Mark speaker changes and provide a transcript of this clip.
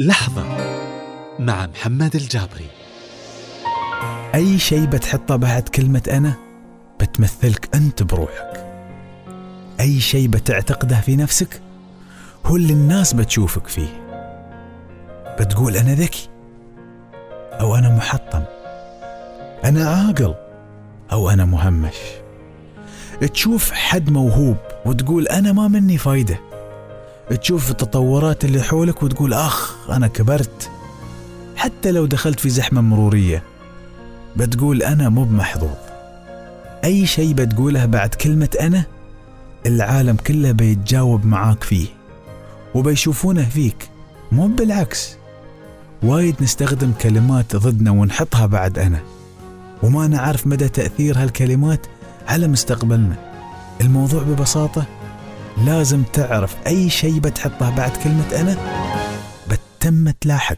Speaker 1: لحظة مع محمد الجابري.
Speaker 2: أي شيء بتحطه بعد كلمة أنا بتمثلك أنت بروحك. أي شيء بتعتقده في نفسك هو اللي الناس بتشوفك فيه. بتقول أنا ذكي أو أنا محطم. أنا عاقل أو أنا مهمش. تشوف حد موهوب وتقول أنا ما مني فايدة. تشوف التطورات اللي حولك وتقول أخ أنا كبرت. حتى لو دخلت في زحمة مرورية بتقول أنا مو بمحظوظ. أي شيء بتقوله بعد كلمة أنا العالم كله بيتجاوب معاك فيه وبيشوفونه فيك مو بالعكس. وايد نستخدم كلمات ضدنا ونحطها بعد أنا وما نعرف مدى تأثير هالكلمات على مستقبلنا. الموضوع ببساطة لازم تعرف أي شيء بتحطه بعد كلمة أنا بتم تلاحق.